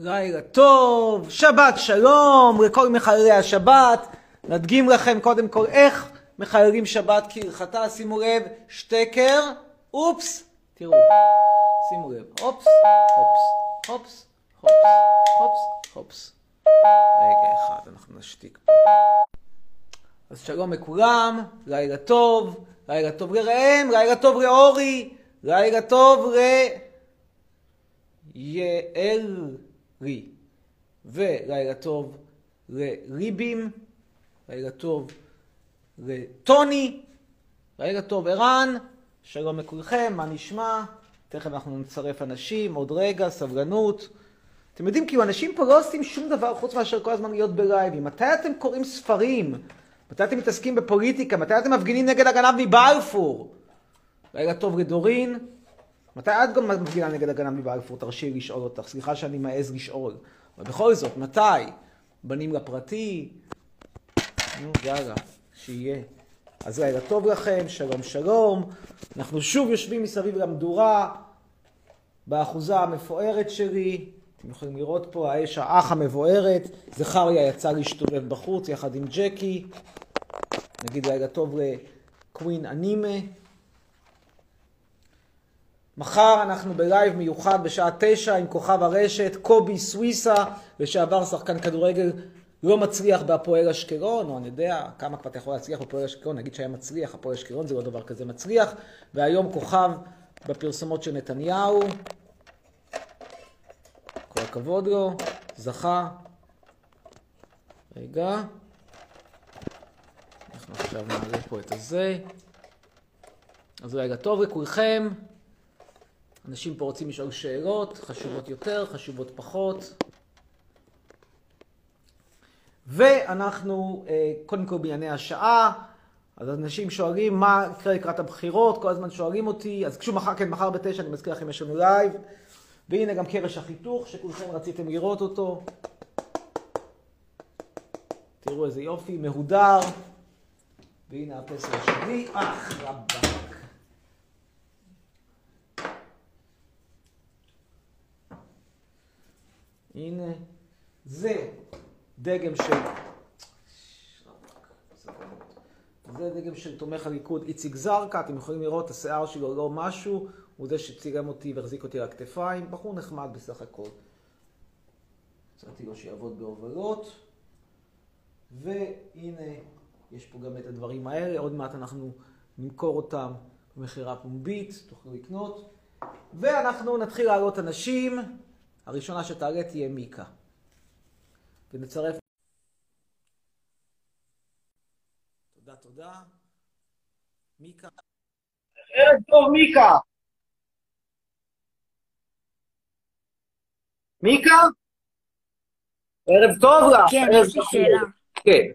לילה טוב, שבת שלום לכל מחללי השבת. נדגים לכם קודם כל איך מחללים שבת כהלכתה, שימו לב, שטקר, אופס, תראו, שימו לב, אופס, אופס, אופס, אופס, אופס, אופס. רגע אחד, אנחנו נשתיק פה. אז שלום לכולם, לילה טוב, לילה טוב לראם, לילה טוב לאורי, לילה טוב ליאלי, ולילה טוב לריבים, לילה טוב לטוני, לילה טוב ערן, שלום לכולכם, מה נשמע? תכף אנחנו נצרף אנשים, עוד רגע, סבלנות. אתם יודעים, כאילו, אנשים פה לא עושים שום דבר חוץ מאשר כל הזמן להיות בלייבים. מתי אתם קוראים ספרים? מתי אתם מתעסקים בפוליטיקה? מתי אתם מפגינים נגד הגנב מבלפור? לילה טוב לדורין. מתי את גם מפגינה נגד הגנב מבלפור? תרשי לשאול אותך. סליחה שאני מעז לשאול. אבל בכל זאת, מתי? בנים לפרטי? נו, יאללה, שיהיה. אז לילה טוב לכם, שלום שלום. אנחנו שוב יושבים מסביב למדורה, באחוזה המפוארת שלי. אתם יכולים לראות פה, האש האח המבוארת. זכריה יצא להשתובב בחוץ יחד עם ג'קי. נגיד לילה טוב לקווין אנימה. מחר אנחנו בלייב מיוחד בשעה תשע עם כוכב הרשת, קובי סוויסה, לשעבר שחקן כדורגל לא מצליח בהפועל אשקלון, או אני יודע כמה כבר אתה יכול להצליח בהפועל אשקלון, נגיד שהיה מצליח, הפועל אשקלון זה לא דבר כזה מצליח, והיום כוכב בפרסומות של נתניהו, כל הכבוד לו, זכה. רגע, אנחנו עכשיו נעלה פה את הזה. אז רגע, טוב לכולכם. אנשים פה רוצים לשאול שאלות, חשובות יותר, חשובות פחות. ואנחנו, קודם כל בענייני השעה, אז אנשים שואלים מה יקרה לקראת הבחירות, כל הזמן שואלים אותי, אז כשהוא מחר, כן, מחר בתשע, אני מזכיר לכם, יש לנו לייב. והנה גם קרש החיתוך, שכולכם רציתם לראות אותו. תראו איזה יופי, מהודר. והנה הפסל שלי, אך רבאק. הנה, זה דגם של... זה דגם של תומך הליכוד איציק זרקא, אתם יכולים לראות, השיער שלו לא משהו, הוא זה שצילם אותי והחזיק אותי על הכתפיים, בחור נחמד בסך הכל. הצעתי לו שיעבוד בהובלות, והנה, יש פה גם את הדברים האלה, עוד מעט אנחנו נמכור אותם במכירה פומבית, תוכלו לקנות, ואנחנו נתחיל להעלות אנשים. הראשונה שתעלה תהיה מיקה. ונצרף... תודה, תודה. מיקה. ערב טוב, מיקה. מיקה? ערב טוב לך. כן, יש לי טוב. שאלה. כן,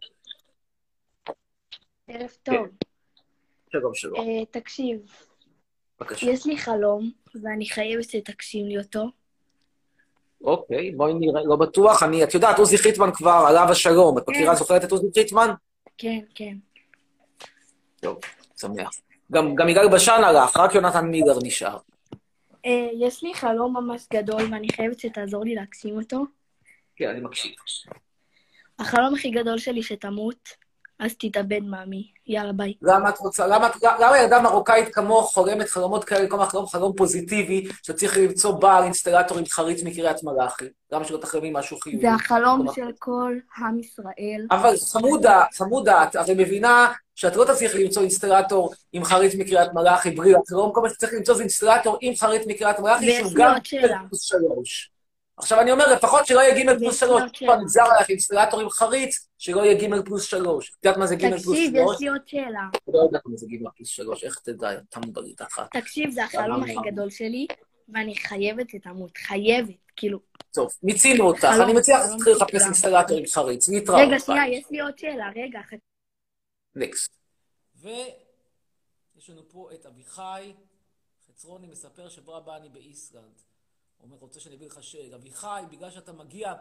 ערב טוב. שלום שלום. אה, תקשיב, בבקשה. יש לי חלום, ואני חייבת שתקשיב לי אותו. אוקיי, בואי נראה, לא בטוח. אני, את יודעת, עוזי חיטמן כבר, עליו השלום. את מכירה, כן. זוכרת את עוזי חיטמן? כן, כן. טוב, שמח. גם גם יגאל בשן הלך, רק יונתן מילר נשאר. אה, יש לי חלום ממש גדול, ואני חייבת שתעזור לי להגשים אותו. כן, אני מקשיב. החלום הכי גדול שלי שתמות, אז תתאבד, מאמי. יאללה, ביי. למה את רוצה, למה, למה ילדה מרוקאית כמוך חולמת חלומות כאלה, כל חלום חלום פוזיטיבי, שצריך למצוא בעל אינסטלטור עם חריץ מקריית מלאכי? למה שלא תחלמי משהו חיובי? זה החלום של כל עם ישראל. אבל חמודה, חמודה, את הרי מבינה שאת לא תצליחי למצוא אינסטלטור עם חריץ מקריית מלאכי בלי החלום, כל מה שצריך למצוא זה אינסטלטור עם חריץ מקריית מלאכי, שהוא גם שלוש. עכשיו אני אומר, לפחות שלא יהיה ג' פלוס ויש לי שלוש. עוד שאלה. כבר נגזר עליך אינסטלטור עם חריץ, שלא יהיה ג' פלוס שלוש. את יודעת מה זה ג' פלוס תקשיב, שלוש? יש לי עוד שאלה. לא יודעת מה זה ג' פלוס שלוש, איך תדע, תמודית אחת. תקשיב, זה החלום הכי גדול שלי, ואני חייבת שתמות. חייבת, כאילו. טוב, מיצינו אותך, אני מציע להתחיל לחפש. אינסטלטור עם חריץ. נתראות. רגע, שנייה, יש לי עוד שאלה. רגע, נקסט. ויש לנו פה את אביחי חצרוני מספר שבוע הבא אני באיסלנד. אומר, רוצה שאני אביא לך שאלה. אביחי, בגלל שאתה מגיע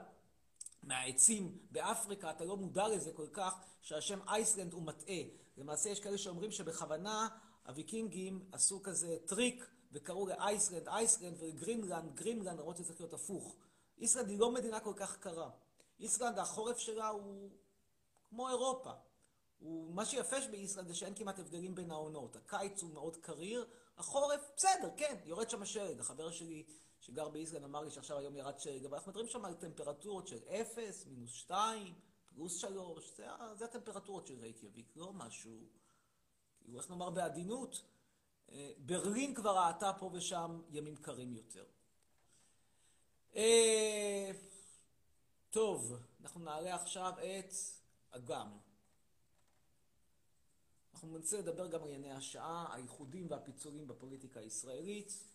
מהעצים באפריקה, אתה לא מודע לזה כל כך, שהשם אייסלנד הוא מטעה. למעשה יש כאלה שאומרים שבכוונה הוויקינגים עשו כזה טריק וקראו לאייסלנד אייסלנד ולגרינלנד גרינלנד, למרות שזה צריך להיות הפוך. איסלנד היא לא מדינה כל כך קרה. איסלנד, החורף שלה הוא כמו אירופה. הוא, מה שיפה באיסלנד זה שאין כמעט הבדלים בין העונות. הקיץ הוא מאוד קריר, החורף, בסדר, כן, יורד שם השלג. החבר שלי שגר באיסלנד אמר לי שעכשיו היום ירד שלג, אבל אנחנו מדברים שם על טמפרטורות של 0, מינוס 2, פלוס 3, זה, זה הטמפרטורות של רייקייביק, לא משהו, כאילו, איך נאמר בעדינות, אה, ברלין כבר ראתה פה ושם ימים קרים יותר. אה, טוב, אנחנו נעלה עכשיו את אגם. אנחנו ננסה לדבר גם על ענייני השעה, הייחודים והפיצולים בפוליטיקה הישראלית.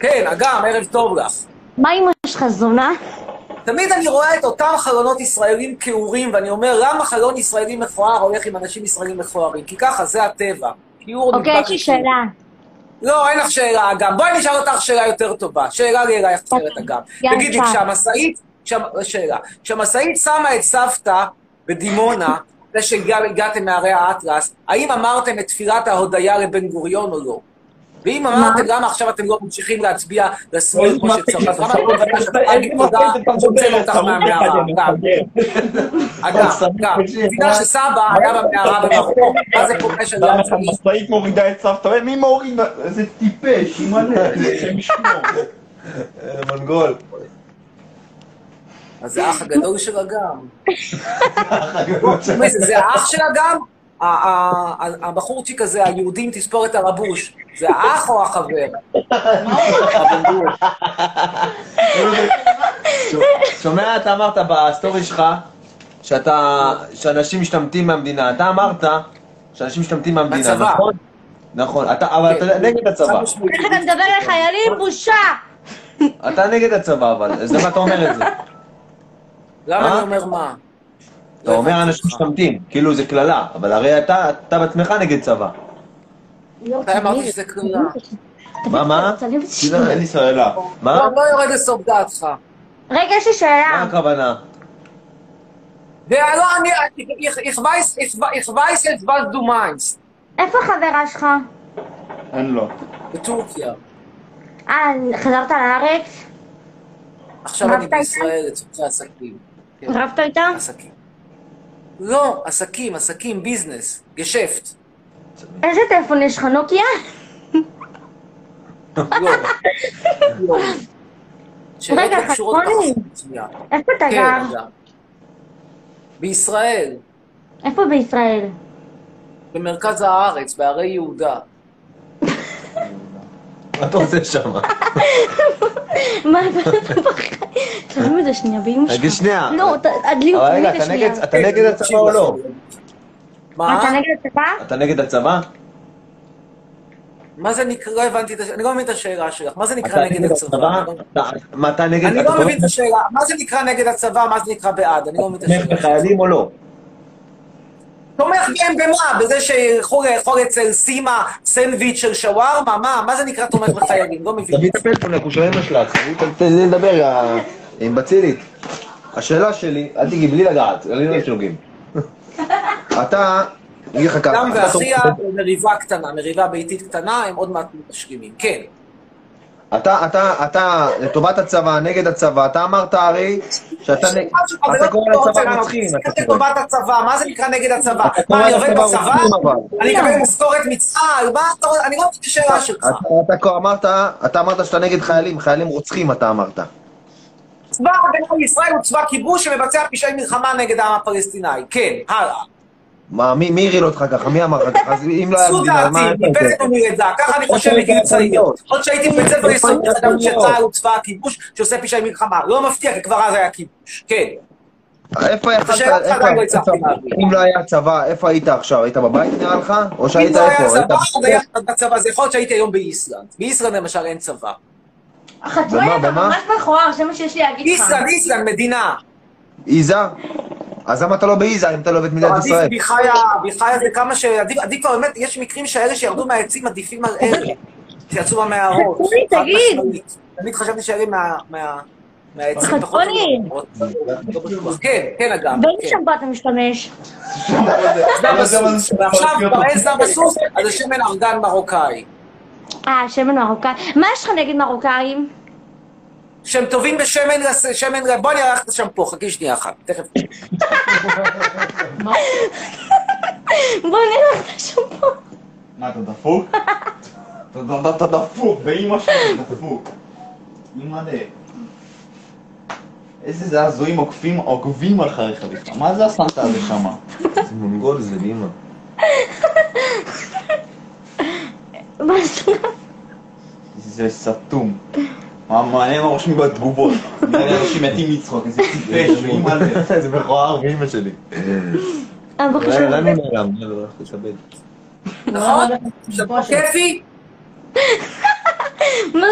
כן, אגם, ערב טוב לך. מה אמא שלך זונה? תמיד אני רואה את אותם חלונות ישראלים כעורים, ואני אומר, למה חלון ישראלי מכוער הולך עם אנשים ישראלים מכוערים? כי ככה, זה הטבע. אוקיי, יש לי שאלה. לא, אין לך שאלה, אגם. בואי נשאל אותך שאלה יותר טובה. שאלה לי אלייך אחרת, אגם. יאללה, תגידי. כשהמשאית, כשה- שאלה, כשהמשאית שמה את סבתא בדימונה, זה שהגעתם מהרי האטלס, האם אמרתם את תפילת ההודיה לבן גוריון או לא? ואם אמרתם, למה עכשיו אתם לא ממשיכים להצביע לשמאל כמו שצריך? אז למה אתם מבקשים להגיד תודה שהוצאנו אותך מהמערה? אגם, אגם, אגם. בגלל שסבא היה במערה במרוקו, מה זה פוגש על יד זמני? המשאית מורידה את סבתא, מי מוריד? איזה טיפש, אימא'לה, השם ישמור. מונגול. אז זה האח הגדול של אגם. זה- זה האח של אגם? הבחורצ'יק הזה, היהודי עם תספורת הרבוש, זה האח או החבר? שומע, אתה אמרת בסטורי שלך שאתה, שאנשים משתמטים מהמדינה. אתה אמרת שאנשים משתמטים מהמדינה. נכון? נכון, אתה- אבל אתה כן. נגד הצבא. איך אתה מדבר על חיילים? בושה! אתה נגד הצבא, אבל, אז למה אתה אומר את זה? למה אה? אני אומר מה? אתה אומר אנשים משתמטים, כאילו זה קללה, אבל הרי אתה אתה בעצמך נגד צבא. מתי אמרתי שזה קללה? מה, מה? אין לי שאלה. מה? לא, לא יורד לסוף דעתך. רגע, יש לי מה שאלה. הכוונה? ולא, אני, ich- ich weiß, ich weiß- ich weiß jetzt, was du meinst. איפה החברה שלך? אין לו. בטורקיה. אה, חזרת לארץ? עכשיו אני? בישראל לצורכי עסקים. כן, רבת איתה? עסקים. לא, עסקים, עסקים, ביזנס, גשפט. איזה טלפון יש לך, נוקיה? לא. לא. רגע, לא. שנייה. איפה אתה כן, גר? בישראל, איפה בישראל? במרכז הארץ, בערי יהודה. מה אתה עושה שם? מה אתה בחיים? תרים את זה שנייה, באמא שלך. רגע, שנייה. לא, ת- הדלי, אבל רגע, תרים את אתה זה שנייה. נגד- אתה נגד הצבא או לא? מה? אתה נגד הצבא? אתה נגד הצבא? מה זה נקרא? לא הבנתי את השאלה. אני לא מבין את השאלה שלך. מה זה נקרא נגד הצבא? אתה- מה אתה נגד... אני לא מבין את השאלה. מה זה נקרא נגד הצבא? מה זה נקרא בעד? אני לא מבין את השאלה. בחיילים או לא? תומך בהם במה? בזה שילכו לאכול אצל סימה סנדוויץ' של שווארמה? מה? מה זה נקרא תומך בחיילים? לא מבין. תביא את הפלאפון, אנחנו שומעים שלך. תן לי לדבר עם בצילית. השאלה שלי, אל תגיב, בלי לגעת, אני לא שנוגעים. אתה, אני אגיד לך ככה. גם ואחיה מריבה קטנה, מריבה ביתית קטנה, הם עוד מעט משלימים. כן. אתה, אתה, אתה, לטובת הצבא, נגד הצבא, אתה אמרת הרי שאתה נגד... אתה קורא לצבא. לטובת הצבא, מה זה נקרא נגד הצבא? מה, אני עובד בצבא? אני אקבל משכורת מצה"ל? מה אתה רוצה? אני לא את השאלה שלך. אתה, אמרת, אתה אמרת שאתה נגד חיילים, חיילים רוצחים, אתה אמרת. צבא הגנה לישראל הוא צבא כיבוש שמבצע פשעי מלחמה נגד העם הפלסטיני. כן, הלאה. מה, מי, מי הרעיל אותך ככה? מי אמר לך ככה? אז אם לא היה זו מדינה, מה... דעתי, מבטן ומלידה, ככה אני חושב מגיל צעיר. עוד שהייתי בבית ספר יסודי חשבתי שצה"ל הוא צבא הכיבוש שעושה פשעי מלחמה. לא מפתיע, כי כבר אז היה כיבוש. כן. איפה יכלת, לא. אם לא היה צבא, איפה היית עכשיו? היית בבית נראה לך? או אם שהיית לא איפה? צבא, עוד היה בצבא, זה יכול להיות שהייתי היום באיסלנד. באיסלנד למשל אין צבא. חצרוני, במה, אתה? ממש מכוער, זה מה שיש לי להגיד לך. איסלנד, איסלנד, מדינה. איזה? אז למה אתה לא באיזה אם אתה לא בית מדינת עדיף ישראל? בחיה, בחיה זה כמה ש... עדיף עדיף כבר באמת, יש מקרים שאלה שירדו מהעצים עדיפים על אלה, שיצאו מהמערות. חצרוני, חד תגיד. תמיד חשבתי שאלה מה- מה- מהעצים פחות... לא. כן, כן אגב. באיזה כן. שמפו אתה משתמש? ועכשיו כבר אין זב הסוס, אז זה שמן ארגן מרוקאי. אה, שמן מרוקאי. מה יש לך נגד מרוקאים? שהם טובים בשמן, שמן, בוא נראה לך את השמפו, חכי שנייה אחת, תכף. בוא נראה את השמפו. מה, אתה דפוק? אתה- דפוק, באמא שלך אתה דפוק. אמא דה. איזה זה הזויים עוקפים, עוקבים אחריך בכלל. מה זה הסנטה הזה שמה? זה מונגול, זה לאמא. מה זה? זה סתום. מה מעניין מה רושמים בתגובות. נראה לי אנשים מתים מצחוק, איזה טיפש. זה מכוער באמא שלי. אה, בוא אולי. לנו נעלם, לא, הלך להתאבד. נכון? שמפו כיפי? מה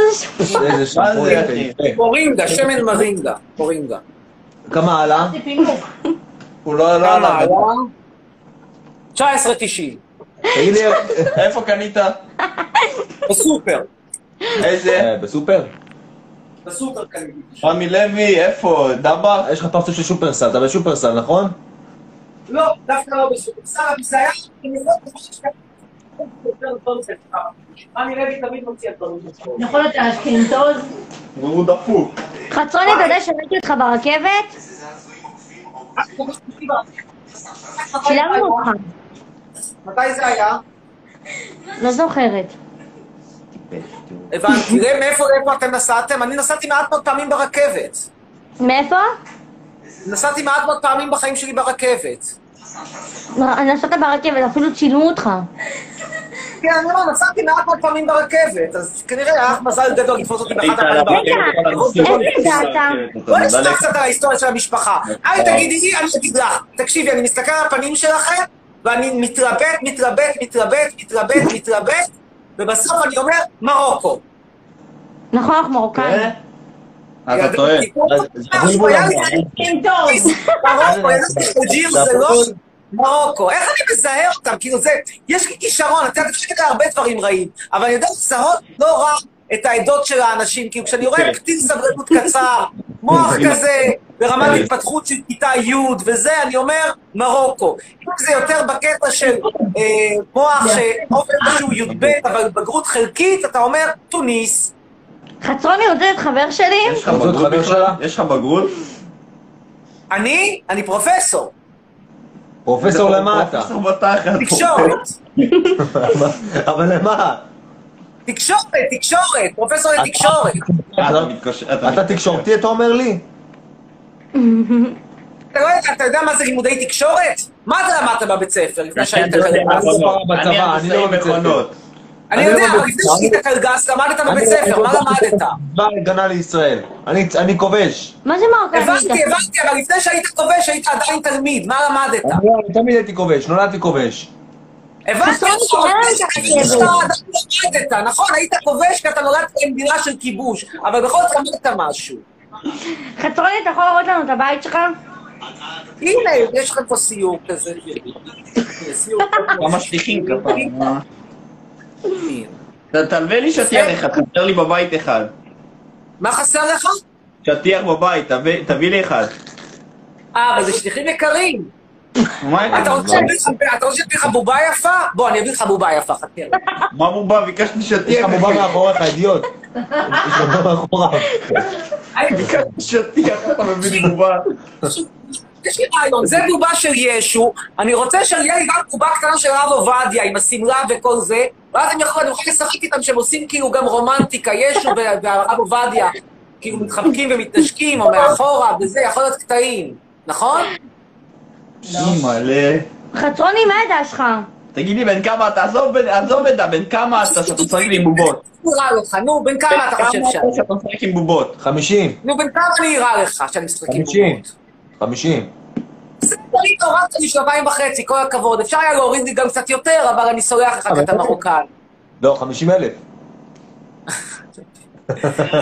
זה. אחי? פורינגה, שמן מרינגה, פורינגה. כמה עלה? הוא לא לא כמה עלה. עלה? 19.90. תגיד לי, איפה קנית? בסופר. איזה? אה, בסופר? בסופר קניתי. רמי לוי, איפה? דבח? יש לך פרצוף של שופרסל, אתה בשופרסל, נכון? לא, דווקא לא בסופר. סבא, זה היה... לא. רמי לוי תמיד מוציא את דברים. יכול להיות האשכנזוז? הוא דפוק. חצרוני, אתה יודע שראיתי אותך ברכבת? צילמנו אותך. מתי זה היה? לא זוכרת. הבנתי. תראה מאיפה לאיפה אתם נסעתם? אני נסעתי מעט מאוד פעמים ברכבת. מאיפה? נסעתי מעט מאוד פעמים בחיים שלי ברכבת. נסעת ברכבת, אפילו צילמו אותך. כן, אני אומר, נסעתי מעט מאוד פעמים ברכבת, אז כנראה היה מזל גדול לתפוס אותי באחת הפעמים ברכבת. איזה הגעת? בוא נשמע קצת על ההיסטוריה של המשפחה. היי, תגידי לי, אני אגיד לך. תקשיבי, אני מסתכל על הפנים שלכם, ואני מתלבט, מתלבט, מתלבט, מתלבט, מתלבט, ובסוף אני אומר, מרוקו. נכון, אנחנו מרוקאים. אתה טועה. הוא היה לי מרוקו, לא. איך אני מזהה אותם? כאילו זה, יש לי כישרון, אתה יודע, אפשר להגיד הרבה דברים רעים, אבל אני יודע לזהות לא רע את העדות של האנשים. כאילו כשאני רואה פתיל סבלנות קצר, מוח כזה, ברמת התפתחות של כיתה י' וזה, אני אומר, מרוקו. אם זה יותר בקטע של אה, מוח שאופן שהוא י"ב, אבל בגרות חלקית, אתה אומר, תוניס. חצרוני, רוצה להיות חבר שלי? יש לך בגרות בכלל? יש לך בגרות? אני, אני פרופסור, פרופסור למה אתה? פרופסור בתחת. תקשורת. אבל למה? תקשורת, תקשורת, פרופסור לתקשורת. אתה תקשורתי, אתה אומר לי? אתה לא יודע, אתה יודע מה זה לימודי תקשורת? מה אתה למדת בבית ספר לפני שהיית קלגס? לא אני לא בבית ספר. אני יודע, לא אבל לפני. שהיית קלגס למדת בבית ספר, מה למדת? צבא הגנה לישראל. אני- כובש. מה זה מרוקאי? הבנתי, הבנתי, אבל לפני שהיית כובש היית עדיין תלמיד, מה למדת? אני לא- תמיד הייתי כובש, נולדתי כובש. הבנתי, למדת, נכון, היית כובש כי אתה נולדת למדינה של כיבוש, אבל בכל זאת למדת משהו. חצרוני, אתה יכול להראות לנו את הבית שלך? הנה, יש לכם פה סיור כזה. כמה שטיחים כפיים. ת- תלווה לי שטיח אחד, חסר לי בבית אחד. מה חסר לך? שטיח בבית, תביא- לי אחד. אה, אבל זה שליחים יקרים. אתה רוצה שאני אביא לך- לך בובה יפה? בוא, אני אביא לך בובה יפה, חכה. מה בובה? ביקשתי יש שטיח. לך בובה מאחוריך, אידיוט. יש לך בובה מאחוריו. ביקשתי שטיח, אתה מביא לי בובה. יש לי רעיון, זה בובה של ישו, אני רוצה שיהיה לי גם בובה קטנה של הרב עובדיה, עם השמלה וכל זה, ואז הם יכולים, אני יכול לשחק איתם שהם עושים כאילו גם רומנטיקה, ישו וה- והרב עובדיה, כאילו מתחבקים ומתנשקים, או מאחורה, וזה, יכול להיות קטעים, נכון? אימא'לה. חצרוני, מה העדה שלך? תגיד לי, בן כמה אתה? עזוב בן- עזוב את הבן כמה אתה שאתה משחק לי עם בובות. נראה לך, נו, בן כמה אתה חושב כמה שאני? אתה שאתה משחק עם בובות? חמישים. נו, בן כמה אני אראה לך שאני משחק עם. בובות? חמישים. בסדר, לי הורדת לי שנתיים וחצי, כל הכבוד. אפשר היה להוריד לי גם קצת יותר, אבל אני סולח לך כי אתה מרוקאי. לא, חמישים אלף.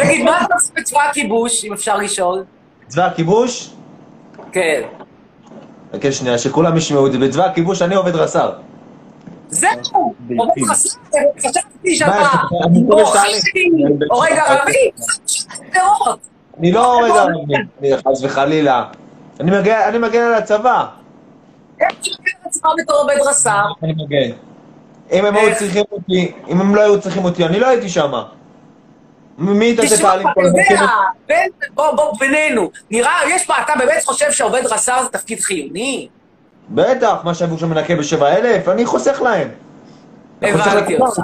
תגיד, מה אתה עושה בצבא הכיבוש, אם אפשר לשאול? צבא הכיבוש? כן. חכה שנייה, שכולם ישמעו את זה. בצבא הכיבוש אני עובד רס"ר. זהו! עובד חסר, חשבתי שאתה או שאני- חסידי, הורג ערבי, פירות. אני לא הורג ערבים, אני- חס וחלילה. אני מגן- מגן על הצבא. איך אתה עצמך בתור עובד רס"ר? אני מגן. אם הם היו איך? צריכים אותי, אם הם לא היו צריכים אותי, אני לא הייתי שם. מי אתה כל יודע, הזמן? בוא, בוא, בינינו. נראה, יש פה, אתה באמת חושב שעובד רס"ר זה תפקיד חיוני? בטח, מה שהגוף שם מנקה בשבע אלף, אני חוסך להם. הבנתי לכולם, אותך.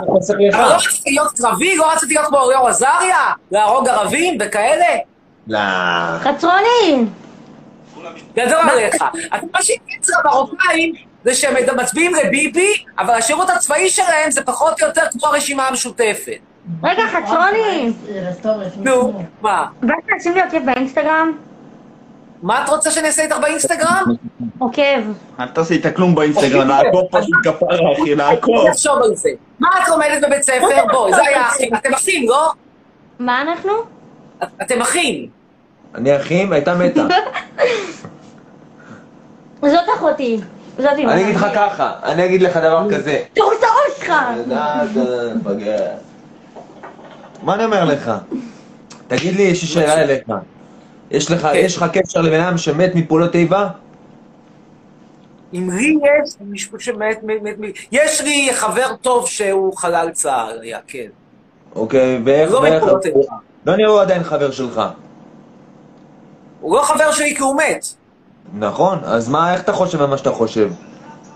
אבל לא. רציתי להיות קרבי, לא רציתי להיות כמו אוריור עזריה? להרוג ערבים וכאלה? לא. חצרוני! גדול עליך. מה שהקפיץ למרוקאים זה שהם מצביעים לביבי, אבל השירות הצבאי שלהם זה פחות או יותר כמו הרשימה המשותפת. רגע, חצרוני! נו, מה? באת להשים לי עוקב באינסטגרם? מה את רוצה שאני אעשה איתך באינסטגרם? עוקב. אל תעשי איתה כלום באינסטגרם, לעקוב פשוט כפרה, אחי, לעקוב. אני אחשוב על זה. מה את לומדת בבית ספר? בואי, זה היה אחים. אתם אחים, לא? מה אנחנו? את- אתם אחים. אני אחים, הייתה מתה. זאת אחותי. זאת אמא. אני אגיד לך ככה, אני אגיד לך דבר כזה. תוריד את הראש שלך! מה אני אומר לך? תגיד לי, יש לי שאלה אליך. יש לך, יש לך קשר לבן אדם שמת מפעולות איבה? אם לי יש מישהו שמת, מת, מת, מת, יש לי חבר טוב שהוא חלל צה"ל, היה, כן. אוקיי, ואיך, לא ואיך, מפעולות איבה. לא נראה הוא עדיין חבר שלך. הוא לא חבר שלי כי הוא מת. נכון, אז מה, איך אתה חושב על מה שאתה חושב?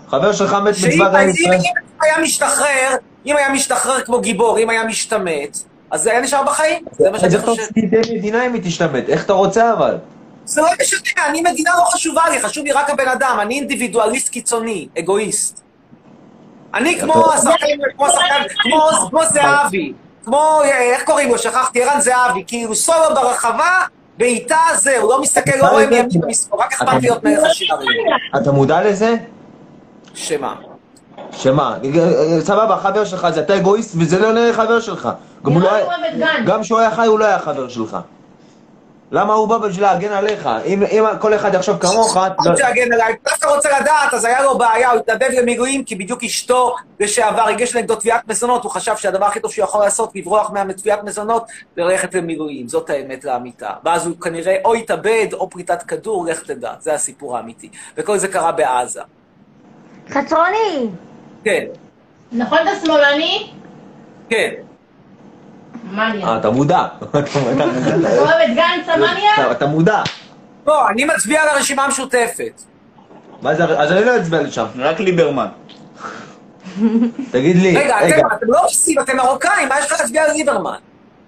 חבר שלך מת בצבא אם- לישראל? אם היה משתחרר, אם היה משתחרר כמו גיבור, אם היה משתמט, אז זה היה נשאר בחיים. זה מה שאני זה חושב. תפקידי מדינה אם היא תשתמט, איך אתה רוצה אבל? זה לא משנה, אני מדינה לא חשובה לי, חשוב לי רק הבן אדם, אני אינדיבידואליסט קיצוני, אגואיסט. אני כמו השחקן, כמו השחקן, כמו זהבי, כמו, איך קוראים לו, שכחתי, ערן זהבי, כאילו סולו ברחבה, בעיטה זהו, לא מסתכל, לא רואה מימין במספור, רק אכפת להיות מערך השערים. אתה מודע לזה? שמה? שמה? סבבה, חבר שלך זה אתה אגואיסט וזה לא נראה חבר שלך. גם הוא לא היה... גם כשהוא היה חי הוא לא היה חבר שלך. למה הוא בא בשביל להגן עליך? אם, אם כל אחד יחשוב כמוך, לא לא- רוצה להגן עליי, דווקא רוצה לדעת, אז היה לו בעיה, הוא התנדב למילואים כי בדיוק אשתו לשעבר הגיש נגדו תביעת מזונות, הוא חשב שהדבר הכי טוב שהוא יכול לעשות, לברוח מתביעת מזונות, ללכת למילואים, זאת האמת לאמיתה. ואז הוא כנראה או התאבד או פריטת כדור, לך תדע, זה הסיפור האמיתי. וכל זה קרה בעזה. חצרוני! כן, נכון אתה שמאלני? כן. מניה. אה, אתה מודע. אתה אוהב את גנץ המניה? אתה- מודע. לא, אני מצביע לרשימה המשותפת. מה זה, אז אני לא אצביע לשם. רק ליברמן. תגיד לי, רגע, אתם אתם לא רוסים, אתם מרוקאים, מה יש לך להצביע לליברמן?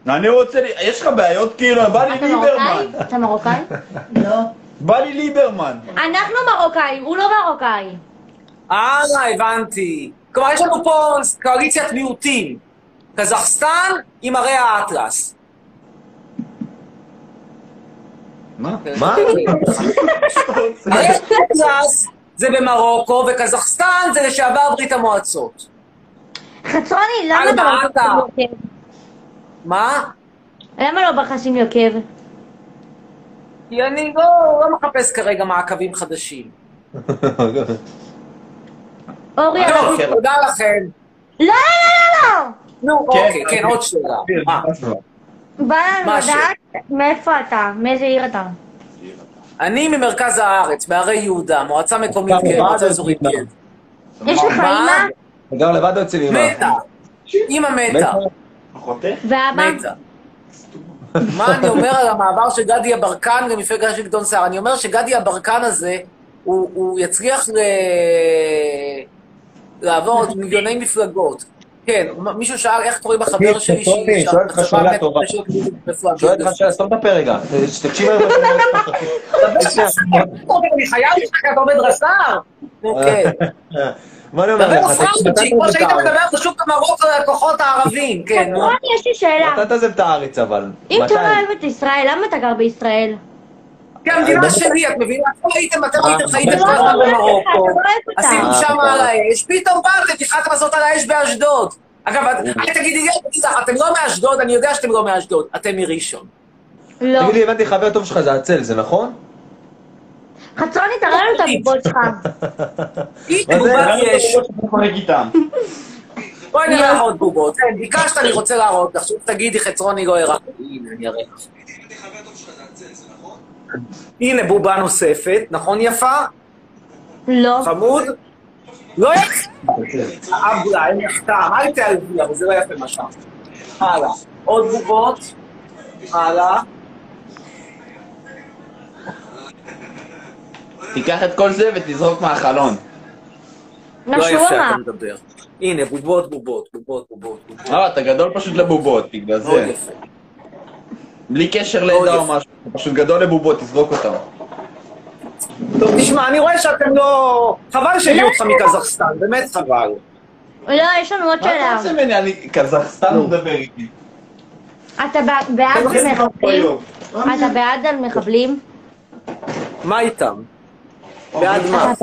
אני רוצה, יש לך בעיות כאילו, בא לי אתה ליברמן. מרוקאי? אתה מרוקאי? לא. בא לי ליברמן. אנחנו מרוקאים, הוא לא מרוקאי. אה, הבנתי. כלומר, יש לנו פה קואליציית מיעוטים. קזחסטן עם הרי האטלס. מה? מה? הרי האטלס זה במרוקו, וקזחסטן זה לשעבר ברית המועצות. חצרוני, למה אתה לא לי עוקב? מה? למה לא לי עוקב? כי אני לא מחפש כרגע מעקבים חדשים. אורי, טוב, אנחנו... תודה לכם. לא, לא, לא, לא! נו, אוקיי, כן, עוד שאלה. מה? בא לנו? לדעת מאיפה אתה, מאיזה עיר אתה. אני ממרכז הארץ, בהרי יהודה, מועצה מקומית, כן, מועצה אזורית, כן. יש לך מה? אימא אתה גר לבד או אצל אמא? מתה. אימא מתה. ואבא? מתה. מה אני אומר על המעבר של גדי יברקן למפלגה של גדעון סער? אני אומר שגדי יברקן הזה, הוא, יצליח ל... לעבור עוד מיליוני מפלגות. כן, מישהו שאל איך קוראים לחבר שלי טוני, שואל אותך שאלה טובה. רפואה. שואל אותך שאלה, סתום את הפה רגע. תקשיב היום. אני חייב לך כי אתה עומד רס"ר. כן. מה אני אומר דבר לך? פראוטצ'י, כמו שהיית מדבר פשוט במרוקו לכוחות הערבים, כן. נו. יש לי שאלה. אתה תעזב את הארץ אבל. אם? אתה לא אוהב את ישראל, למה אתה גר בישראל? כי המדינה שלי, את מבינה? אתם הייתם, אתם הייתם חיים אתה כל לא הזמן לא במרוקו. עשינו אה, שם בסדר. על האש, פתאום באתם, התחלתם לעשות על האש באשדוד. אגב, את- אל תגידי לי, תגידי אתם לא מאשדוד, אני יודע שאתם לא מאשדוד, אתם מראשון. לא. תגיד לי, הבנתי, חבר טוב שלך זה הצל, זה נכון? חצרוני, תראה לנו את הבובות שלך. איתם. בואי נראה לך עוד בובות. כן, ביקשת, אני רוצה להראות לך. תגידי, חצרוני לא הראה. הנה, אני אראה לך. הנה בובה נוספת, נכון יפה? לא. חמוד? לא יפה. אבלה, אין לך טעם, אל תעלבי, אבל זה לא יפה מה שאמרת. הלאה. עוד בובות. הלאה. תיקח את כל זה ותזרוק מהחלון. מה לא יפה. אתה מדבר. הנה, בובות, בובות, בובות, בובות. לא, אתה גדול פשוט לבובות, בגלל מאוד זה. בלי קשר לעדה או יפה. משהו, פשוט גדול לבובות, תזרוק אותם. טוב, תשמע, אני רואה שאתם לא... חבל שהביאו אותך מקזחסטן, באמת חבל. לא, יש לנו עוד מה אתה שאלה. רוצה ממני? אני קזחסטן הוא מדבר איתי. אתה בע- בעד מחבלים? אתה בעד על מחבלים? מה איתם? בעד מה?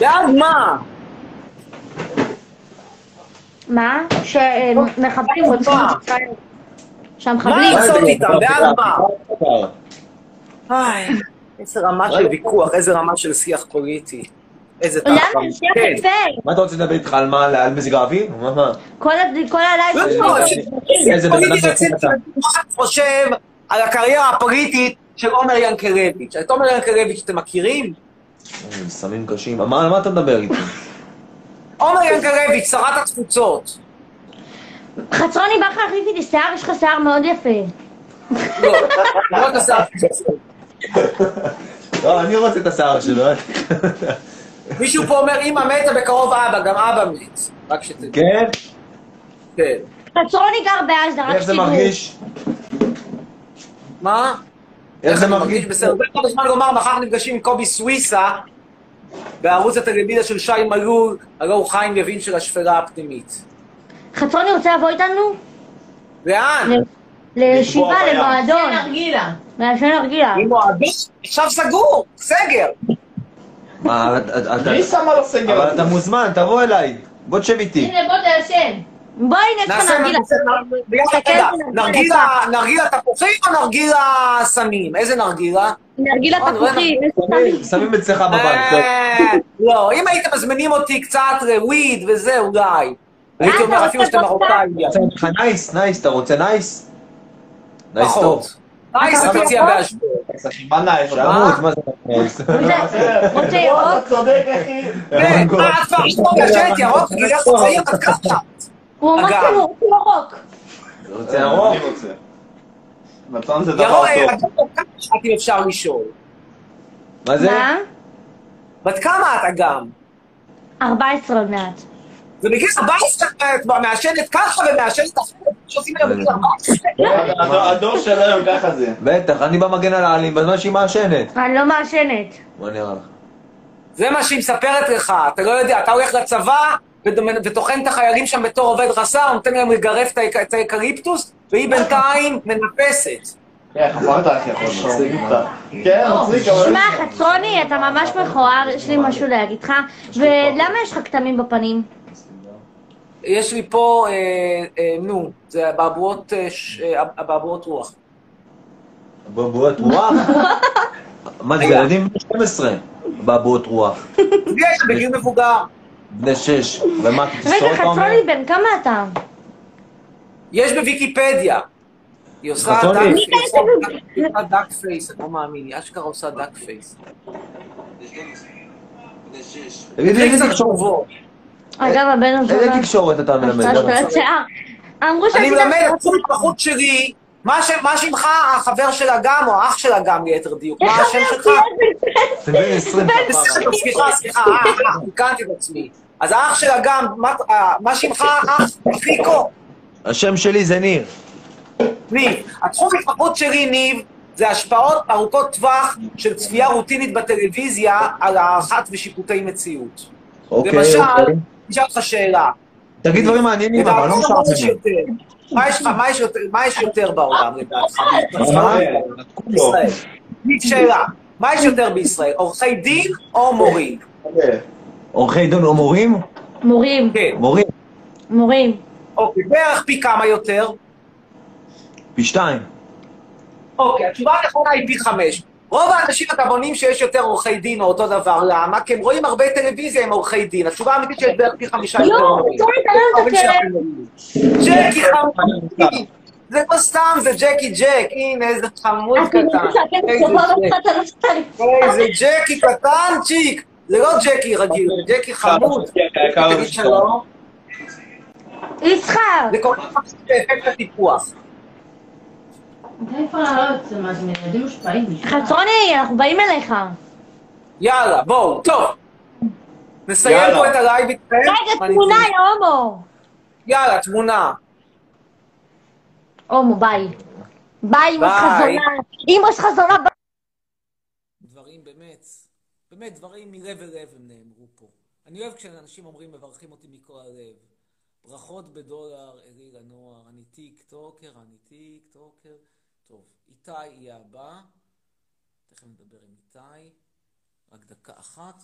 בעד מה? מה? שמחבלים רוצים ישראל. מה שהמחבלים... לעשות איתם? איי, איזה רמה של ויכוח, איזה רמה של שיח פוליטי. איזה למה? תחם. זה שיח כן. יפה. מה אתה רוצה לדבר איתך על מה? על מזג האוויר? כל ה- כל הלייב לא. לא, חושב על הקריירה הפוליטית של עומר ינקלביץ'? את עומר ינקלביץ' אתם מכירים? סמים קשים. על מה אתה מדבר איתי? עומר ינקלביץ', שרת התפוצות. חצרוני בא לך להחליף איתי שיער? יש לך שיער מאוד יפה. לא, לא את התפוצות. לא, אני רוצה את השיער שלו. מישהו פה אומר, אמא מתה בקרוב אבא, גם אבא מת. רק שתדעו. כן? כן. חצרוני גר בעזה, רק איך זה שתדעו. מרגיש? מה? איך זה מרגיש? בסדר. זה בזמן לומר, מחר נפגשים עם קובי סוויסה בערוץ הטלוויזיה של שי מלול, הלוא הוא חיים יבין של השפלה הפנימית. חצרוני רוצה לבוא איתנו? לאן? לישיבה. למועדון. נרגילה. לעשן מועדון? עכשיו סגור, סגר. מה, אתה- אתה- מי שמה לו סגר? אבל אתה מוזמן, תבוא אליי. בוא תשב איתי. הנה, בוא תעשן. בואי נעשה נרגילה. נרגילה, נרגילה תפוחים או נרגילה סמים? איזה נרגילה? נרגילה תפוחים. שמים- שמים אצלך בבית. אה, לא, אם הייתם מזמינים אותי קצת לוויד וזה, אולי. הייתי אתה אומר אפילו. רוצה לך נייס? נייס, אתה רוצה נייס? נייס טוב. נייס אתה רוצה באשדוד. מה נעים? שרמוט, מה זה נייס? רוצה- רוצה ירוק? צודק, אחי. מה, את כבר אשתו ישנת ירוק, גילך צעיר, את ככה. הוא אמר. שהוא רוצה ירוק. רוצה ירוק? אני רוצה. מצון זה ירוק, דבר אה, טוב. כמה את אם אפשר לשאול? מה זה? מה? בת כמה את אגם? 14 עוד מעט. ובגיל 14 את כבר מעשנת ככה ומעשנת אחרת, שעושים היום בגיל 14. הדור- של היום ככה זה. בטח, אני בא מגן על העלים בזמן שהיא מעשנת. אני לא מעשנת. מה נראה לך? זה מה שהיא מספרת לך, אתה לא יודע, אתה הולך לצבא וטוחן את החיילים שם בתור עובד רס"ר, נותן להם לגרף את האק- את האקליפטוס, והיא בינתיים מנפסת. כן. כן. שמע, חצרוני, אתה ממש מכוער, יש לי משהו להגיד לך. ולמה יש לך כתמים בפנים? יש לי פה, אה, אה, נו, זה אבעבועות אה, ש- אה, אבעבועות רוח. בבואות רוח? מה זה, ילדים בני 12? בבואות רוח. יש, בגיל מבוגר. בני 6. ומה, רגע, תסתור אתה אומר? חצרוני, בן כמה אתה? יש בוויקיפדיה. היא עושה חצוני. דאק פייס, אני לא מאמין, היא אשכרה עושה דאק פייס. תגיד לי, איזה. אגב, הבן איזה הזונה. תקשורת אתה מלמד? אמרו אני שעשית מלמד את ההתמחות שלי, מה ש- מה שמך החבר של אגם, או האח של אגם ליתר דיוק, מה השם שלך? זה בן 20 בסדר, סליחה, סליחה, אה, אה, תיקנתי את עצמי. אז האח של אגם, מה- אה, מה שמך אח פיקו? השם שלי זה ניר. ניב. התחום ההתמחות שלי, ניב, זה השפעות ארוכות טווח של צפייה רוטינית בטלוויזיה על הערכת ושיפוטי מציאות. אוקיי, למשל, אוקיי. אשאל אותך שאלה. תגיד דברים מעניינים, אבל לא לדעתך, מה יש משעמם. יותר? מה יש יותר- מה יש יותר בעולם לדעתך? בישראל. שאלה. מה יש יותר בישראל? עורכי דין או מורים? עורכי דין או מורים? מורים, כן. מורים. מורים. אוקיי, בערך פי כמה יותר? פי שתיים. אוקיי, התשובה הנכונה היא פי חמש. רוב האנשים הגבונים שיש יותר עורכי דין או אותו דבר, למה? כי הם רואים הרבה טלוויזיה עם עורכי דין. התשובה האמיתית שיש בערך פי חמישה לא, יותר לא לא יודעים. ג'קי חמודי! זה לא סתם, זה ג'קי ג'ק. הנה, איזה חמוד קטן. איזה ג'קי קטנצ'יק! זה לא ג'קי רגיל, זה ג'קי חמוד. תגיד שלום. יצחק! זה כל כך אפקט הטיפוח. איפה לעלות? זה מה, זה ילדים מושפעים בשביל... חצרוני, אנחנו באים אליך. יאללה, בואו, טוב. נסיים. פה את הלייב איתכם. רגע, תמונה, יא הומו. יאללה, תמונה. הומו, ביי. ביי, אמא שלך ביי. זונה. אמא שלך זונה, ביי. דברים באמת, באמת דברים מלב אל לב הם נאמרו פה. אני אוהב כשאנשים אומרים מברכים אותי מכל הלב. ברכות בדולר, אליל הנוער, אני טיק טוקר, אני טיק טוקר. טוב, איתי יהיה הבא. תכף נדבר עם איתי. רק דקה אחת.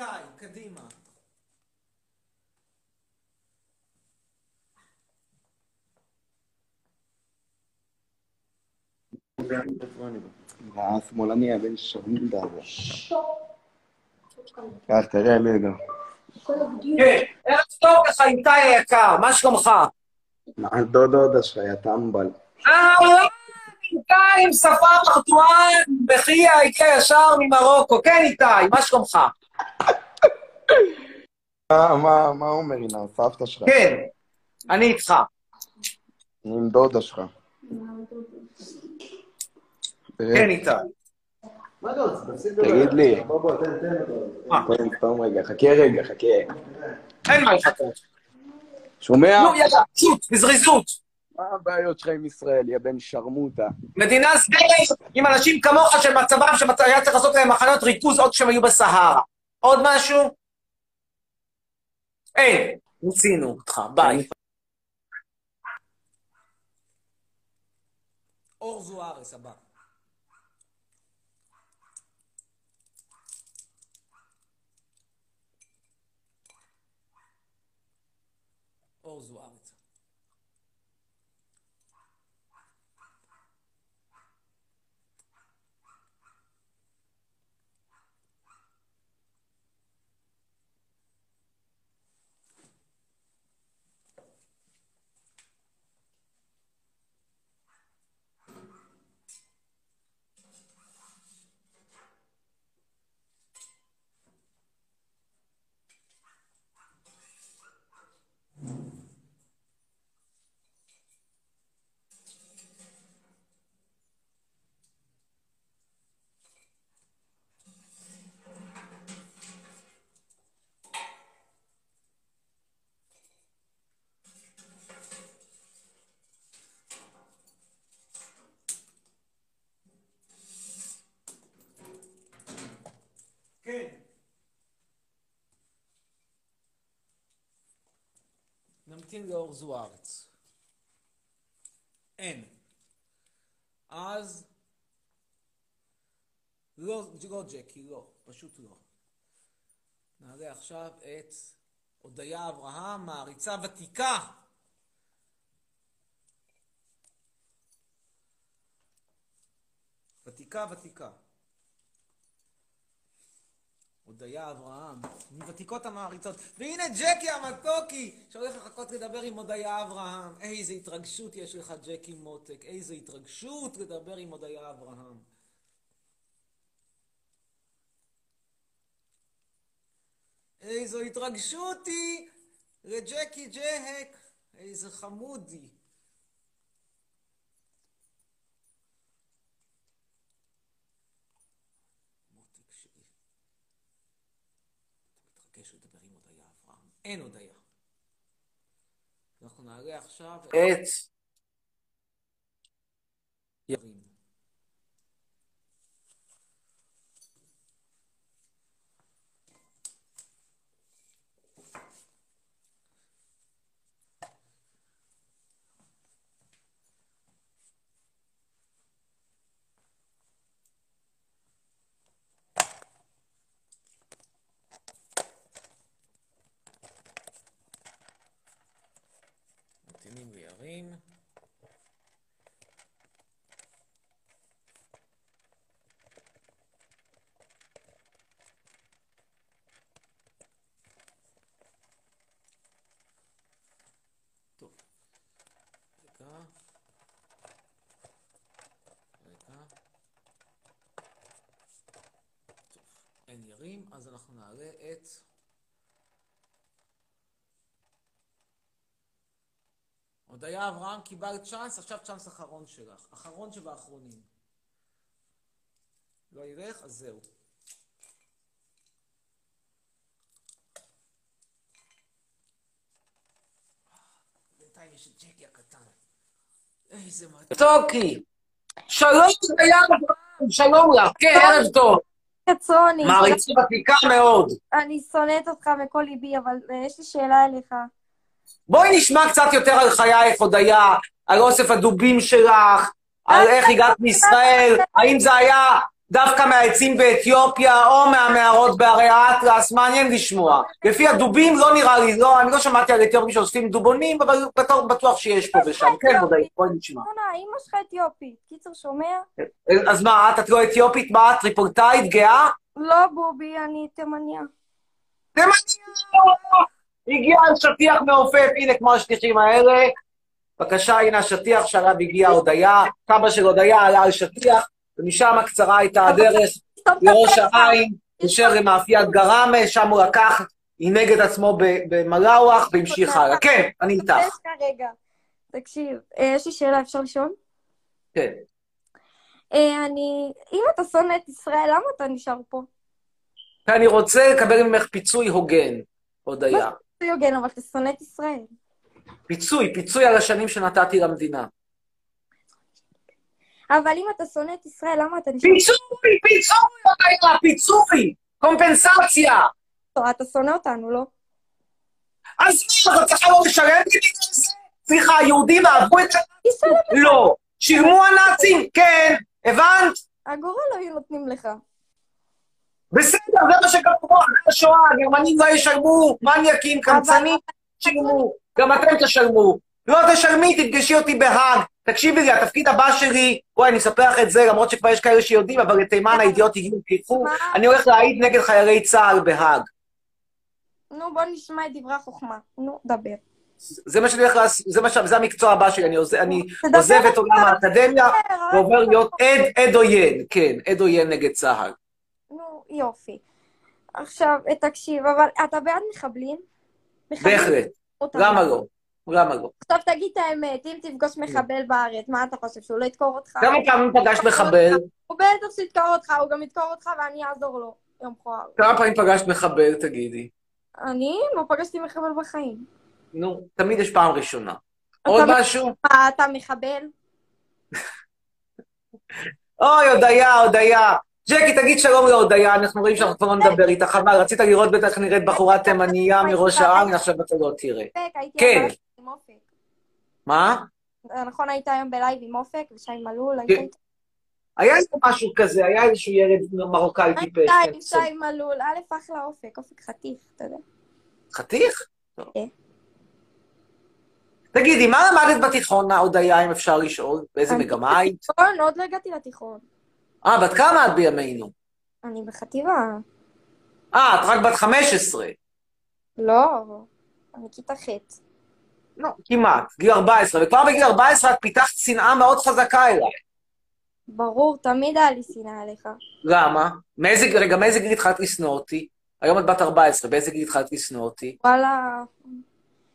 איתי, קדימה. השמאלני הבן שרמודה הזה. קח, תראה רגע. כן, ערב טוב לך, איתי היקר, מה שלומך? דוד דודה שלך, יא טמבל. אהלן, איתי עם שפה ארטואן, בחייה, איתי ישר ממרוקו. כן, איתי, מה שלומך? מה- מה מה אומר הנה, סבתא שלך? כן, אני איתך. אני עם דודה שלך. כן, איתי. תגיד לי. מה? תן, סתום רגע, חכה רגע, חכה. אין מה לחכות. שומע? נו, יאללה, פשוט, בזריזות. מה הבעיות שלך עם ישראל, יא בן שרמוטה? מדינה סגרת עם אנשים כמוך שמצבם שהיה צריך לעשות להם מחנות ריכוז עוד כשהם היו בסהרה. עוד משהו? אין, מיצינו אותך, ביי. אור זוארס הבא. אור זוארץ. נמתין לאור זוארץ. אין. אז... לא, לא ג'קי, לא, פשוט לא. נעלה עכשיו את הודיה אברהם, מעריצה ותיקה. ותיקה ותיקה. הודיה אברהם, מוותיקות המעריצות. והנה ג'קי המתוקי, שהולך לחכות לדבר עם הודיה אברהם. איזה התרגשות יש לך, ג'קי מותק. איזה התרגשות לדבר עם הודיה אברהם. איזו התרגשות היא לג'קי ג'הק. איזה חמודי. מותק שלי. מתרגש לדבר עם הודיה אברהם. אין הודיה. אנחנו נעלה עכשיו את ירים. ממתינים וירים. טוב. רגע. רגע. טוב. אין ירים, אז אנחנו נעלה את... הודיה אברהם קיבלת צ'אנס, עכשיו צ'אנס אחרון שלך. אחרון שבאחרונים. לא ילך, אז זהו. בינתיים יש את ג'קי הקטן. איזה מתוק. טוקי. שלום, הודיה אברהם, שלום לך. כן, ערב טוב. חצרוני, מעריצה ותיקה מאוד. אני שונאת אותך מכל ליבי, אבל אה, יש לי שאלה אליך. בואי נשמע קצת יותר על חייך, הודיה, על אוסף הדובים שלך, על איך הגעת מישראל, האם זה היה דווקא מהעצים באתיופיה או מהמערות בהרי האטלס, מעניין לשמוע. לפי הדובים לא נראה לי, לא, אני לא שמעתי על אתיופים שאוספים דובונים, אבל בטוח, בטוח שיש פה ושם. כן, הודיה, בואי נשמע. אמא שלך אתיופית. קיצר, שומע? אז מה, את, את לא אתיופית? מה, את טריפורטאית גאה? לא, בובי, אני תימניה. תימניה! הגיע על שטיח מעופף, הנה כמו השטיחים האלה. בבקשה, הנה השטיח שעליו הגיעה הודיה. סבא של הודיה עלה על שטיח, ומשם קצרה הייתה הדרך לראש העין, ישר למאפיית גראמה, שם הוא לקח, הנהג את עצמו במלאווח והמשיך הלאה. כן, אני איתך. יש לך רגע. תקשיב, אה, יש לי שאלה, אפשר לשאול? כן. אה, אני... אם אתה שונא את ישראל, למה אתה נשאר פה? אני רוצה לקבל ממך פיצוי הוגן, הודיה. זה הוגן, אבל אתה שונא את ישראל. פיצוי, פיצוי על השנים שנתתי למדינה. אבל אם אתה שונא את ישראל, למה אתה נשאר פיצוי, פיצוי, הודיה, פיצוי, קומפנסציה. אתה שונא אותנו, לא? אז מה, אז את צריכה לא לשלם לי בגלל זה? סליחה, היהודים אהבו את לך. לא. שילמו הנאצים? כן. הבנת? אגורה לא היו נותנים לך. בסדר, זה מה שקראו אחרי השואה, הגרמנים לא ישלמו, מניאקים, קמצנים, שילמו. גם אתם תשלמו. לא תשלמי, תפגשי אותי בהאג. תקשיבי לי, התפקיד הבא שלי, בואי, אני אספר לך את זה, למרות שכבר יש כאלה שיודעים, אבל לתימן הידיעות הגיעו מה? אני הולך להעיד נגד חיילי צה"ל בהאג. נו, בוא נשמע את דברי החוכמה. נו, דבר. זה מה שאני הולך לעשות, זה, ש- זה המקצוע הבא שלי, אני עוזב, אני עוזב את עולם האקדמיה, דבר, ועובר להיות עד, עד עוין, כן, עד עוין נגד צה"ל. נו, יופי. עכשיו, תקשיב, אבל אתה בעד מחבלים? בהחלט. למה לא? למה לא? עכשיו תגיד את האמת, אם תפגוש מחבל בארץ, מה אתה חושב, שהוא לא ידקור אותך? כמה פעמים פגשת מחבל? הוא בטח שידקור אותך, הוא גם ידקור אותך ואני אעזור לו. יום מכוער. כמה פעמים פגשת מחבל, תגידי? אני לא פגשתי מחבל בחיים. נו, תמיד יש פעם ראשונה. עוד משהו? אתה מחבל? אוי, הודיה, הודיה. ג'קי, תגיד שלום להודיה, אנחנו רואים שאנחנו כבר לא נדבר איתך, חבל, רצית לראות בטח נראית בחורה תימניה מראש העין, עכשיו אתה לא תראה. כן. אופק. מה? נכון, היית היום בלייב עם אופק ושי מלול, כן. היה איזה משהו כזה, היה איזשהו ילד מרוקאי טיפש. עם שי מלול, א', אחלה אופק, אופק חתיך, אתה יודע. חתיך? כן. תגידי, מה למדת בתיכון, הודיה, אם אפשר לשאול? באיזה מגמה היית? בתיכון, עוד לא הגעתי לתיכון. אה, בת כמה את בימינו? אני בחטיבה. אה, את רק בת 15. לא, אני כיתה ח'. לא, כמעט, גיל 14, וכבר בגיל 14 את פיתחת שנאה מאוד חזקה אליי. ברור, תמיד היה לי שנאה עליך. למה? מאיזה, רגע, מאיזה גיל התחלת לשנוא אותי? היום את בת 14, באיזה גיל התחלת לשנוא אותי? וואלה,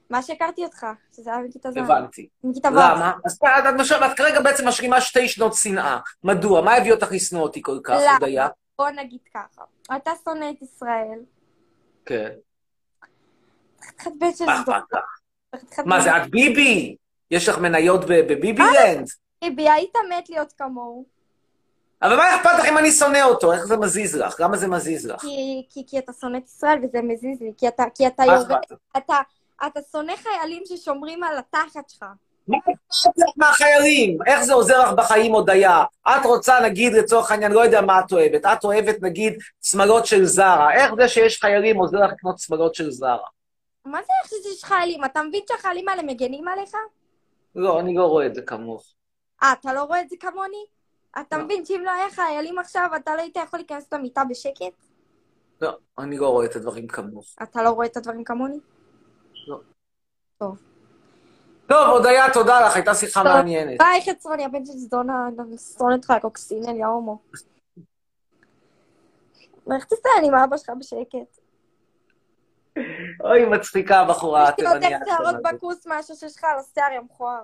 מה שהכרתי אותך, שזה היה מכיתה ז'. הבנתי. מכיתה ו'. למה? אז את, את, משל- את כרגע בעצם משלימה שתי שנות שנאה. מדוע? מה הביא אותך לשנוא אותי כל כך? הודיה? בוא נגיד ככה, אתה שונא את ישראל, כן. תתחתבן של לך? מה זה, את ביבי? יש לך מניות ב- אה? בביבילנד? ביבי, היית מת להיות כמוהו. אבל מה אכפת לך אם אני שונא אותו? איך זה מזיז לך? למה זה מזיז לך? כי, כי, כי אתה שונא את ישראל וזה מזיז לי, כי אתה, כי אתה מה יורד? אתה, אתה שונא חיילים ששומרים על התחת שלך. מה אכפת לך מהחיילים? איך זה עוזר לך בחיים, הודיה? את רוצה, נגיד, לצורך העניין, לא יודע מה את אוהבת. את אוהבת, נגיד, שמלות של זרה. איך זה שיש חיילים עוזר לך לקנות שמלות של זרה? מה זה איך שיש חיילים? אתה מבין שהחיילים האלה מגנים עליך? לא, אני לא רואה את זה כמוך. אה, אתה לא רואה את זה כמוני? אתה לא. מבין שאם לא היה חיילים עכשיו, אתה לא היית יכול להיכנס למיטה בשקט? לא, אני לא רואה את הדברים כמוך. אתה לא רואה את הדברים כמוני? טוב, הודיה, תודה לך, הייתה שיחה טוב. מעניינת. ביי, חצרוני, הבן של זדונה, שונא אותך, קוקסינל, יא הומו. לך תסתכל עם אבא שלך בשקט. אוי, מצחיקה הבחורה יש לי יותר התימניה. שערות. בכוס מאשר שיש לך על השיער, יא מכוער.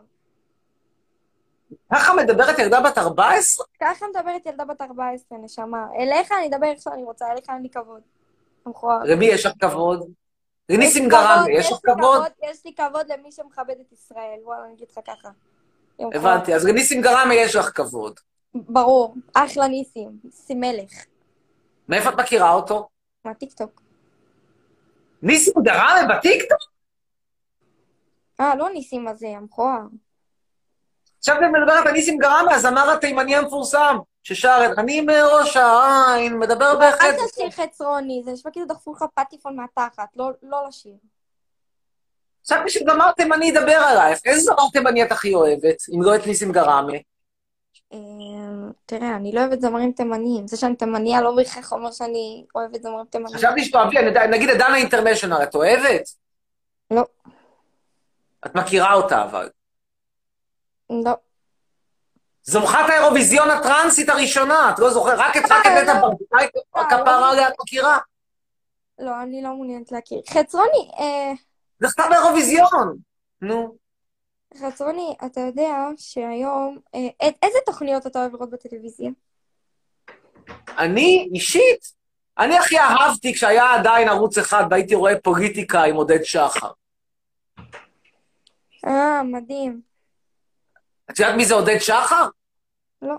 ככה מדברת ילדה בת 14? ככה מדברת ילדה בת 14, נשמה. אליך אני אדבר איך שאני רוצה, אליך אין לי כבוד. מכוער. למי יש לך כבוד? לניסים כבוד, יש לך כבוד? יש לי כבוד למי שמכבד את ישראל. וואלה, אני אגיד לך ככה. הבנתי, אז לניסים גרמה יש לך כבוד. ברור, אחלה ניסים, ניסים מלך. מאיפה את מכירה אותו? מהטיקטוק. ניסים גרמה בטיקטוק? אה, לא ניסים הזה, יא מכוער. עכשיו את מדברת על ניסים גרמה, הזמר התימני המפורסם, ששר את אני מראש העין, מדבר בהחלט. אל תשאיר חצרוני, זה נשמע כאילו דחפו לך פטיפון מהתחת, לא- לא לשיר. חשבתי שזמר תימני ידבר עלייך. איזה זמר תימני את הכי אוהבת, אם לא את ניסים גרמה? אמ, תראה, אני לא אוהבת זמרים תימניים. זה שאני תימניה לא בהכרח אומר שאני אוהבת זמרים תימניים. חשבתי שתאהבי, נגיד את דנה אינטרנשיונל, את אוהבת? לא. את מכירה אותה, אבל. לא. זוכת האירוויזיון הטרנסית הראשונה, את לא זוכרת? רק את רק את אה, נטע לא. ברזילי, כפרה עליה את מכירה? לא, אני לא מעוניינת להכיר. חצרוני, אה, זכתה באירוויזיון. נו. חצרוני, אתה יודע שהיום... אה, איזה תוכניות אתה אוהב לראות בטלוויזיה? אני, אישית, אני הכי אהבתי כשהיה עדיין ערוץ אחד והייתי רואה פוליטיקה עם עודד שחר. אה, מדהים. את יודעת מי זה עודד שחר? לא.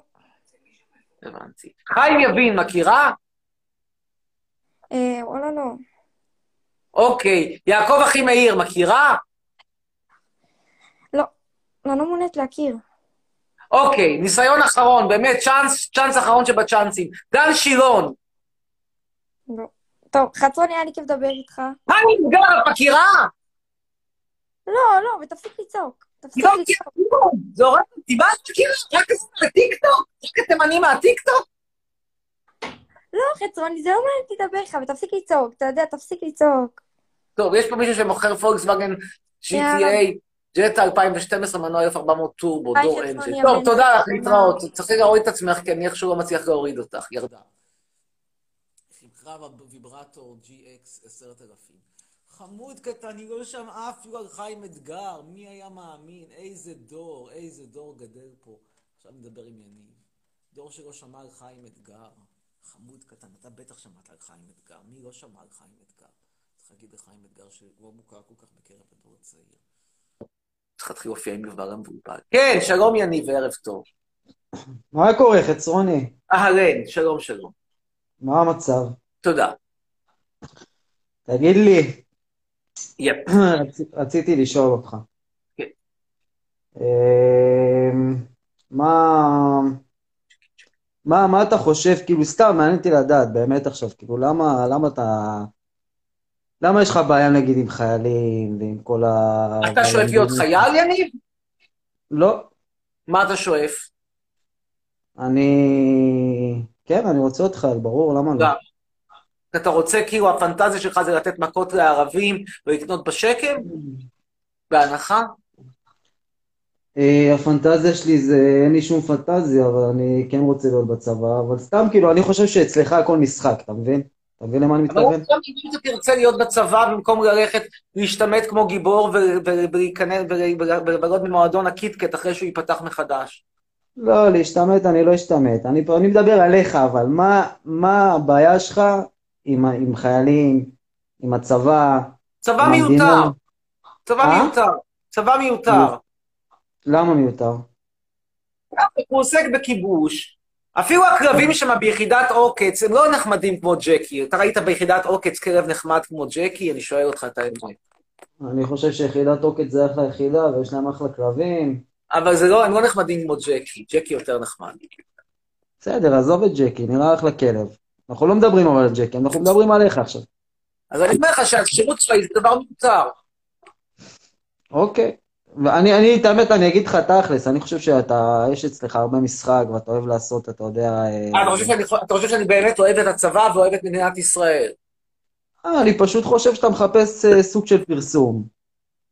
הבנתי. חיים יבין, מכירה? אה, וואלה, לא. אוקיי. יעקב אחימאיר, מכירה? לא. לא, מעוניינת להכיר. אוקיי, ניסיון אחרון, באמת, צ'אנס, צ'אנס אחרון שבצ'אנסים. דן שילון. לא. טוב, חצרוני, היה לי כיף לדבר איתך. אני גר, את מכירה? לא, לא, ותפסיק לצעוק. תפסיק לא לצעוק. זה הורג אותי, מה את מכירה? רק את הטיקטוק? רק את תימני מהטיקטוק? לא, חצרוני, זה לא מעניין אותי לדבר איתך, ותפסיק לצעוק. אתה יודע, תפסיק לצעוק. טוב, יש פה מישהו שמוכר פולקסווגן GTA, ג'טה 2012, מנוע 1400 טורבו, דור אנג'ל. טוב, תודה לך. להתראות. צריכי להוריד את עצמך, כי אני איכשהו לא מצליח להוריד אותך, ירדה. חיברה בוויברטור GX 10000. חמוד קטן, היא לא שמעה אפילו על חיים אתגר, מי היה מאמין? איזה דור, איזה דור גדל פה. עכשיו נדבר עם יניב. דור שלא שמע על חיים אתגר. חמוד קטן, אתה בטח שמעת על חיים אתגר. מי לא שמע על חיים אתגר? צריך להגיד לחיים אתגר שלא מוכר כל כך בקרב הדור הצעיר. צריך להתחיל להופיע עם דבר המבולבל. כן, שלום יניב וערב טוב. מה קורה, חצרוני? אהלן, שלום שלום. מה המצב? תודה. תגיד לי, יפ. רצ- רציתי לשאול אותך. אמ, מה, מה, מה אתה חושב, כאילו, סתם מעניין אותי לדעת, באמת עכשיו, כאילו, למה, למה אתה, למה יש לך בעיה, נגיד, עם חיילים ועם כל ה... אתה שואף להיות חייל, יניב? לא, מה אתה שואף? אני... כן, אני רוצה להיות חייל, ברור, למה לא? אתה רוצה, כאילו, הפנטזיה שלך זה לתת מכות לערבים ולקנות בשקם? בהנחה? אה, הפנטזיה שלי זה, אין לי שום פנטזיה, אבל אני כן רוצה להיות בצבא, אבל סתם כאילו, אני חושב שאצלך הכל משחק, אתה מבין? אתה מבין למה אני אבל מתכוון? גם אם אתה תרצה להיות בצבא במקום ללכת להשתמט כמו גיבור ולהיכנס ולבלות במועדון הקיטקט אחרי שהוא ייפתח מחדש. לא, להשתמט אני לא אשתמט, אני, אני מדבר עליך, אבל מה, מה הבעיה שלך עם, עם חיילים, עם הצבא, צבא עם מיותר. צבא אה? מיותר. צבא מיותר. למה מיותר? הוא עוסק בכיבוש. אפילו הקרבים שם ביחידת עוקץ הם לא נחמדים כמו ג'קי. אתה ראית ביחידת עוקץ קרב נחמד כמו ג'קי? אני שואל אותך את האמת. אני חושב שיחידת עוקץ זה אחלה יחידה, ויש להם אחלה קרבים. אבל זה לא, הם לא נחמדים כמו ג'קי. ג'קי יותר נחמד. בסדר, עזוב את ג'קי, נראה אחלה כלב. אנחנו לא מדברים אבל על ג'קי, אנחנו מדברים עליך עכשיו. אז אני אומר לך שהשירות צבאי זה דבר מיותר. אוקיי. ואני, אני, את האמת, אני אגיד לך תכלס, אני חושב שאתה, יש אצלך הרבה משחק, ואתה אוהב לעשות, אתה יודע... אה, אתה חושב שאני- אתה חושב שאני באמת אוהב את הצבא ואוהב את מדינת ישראל? אה, אני פשוט חושב שאתה מחפש אה, סוג של פרסום.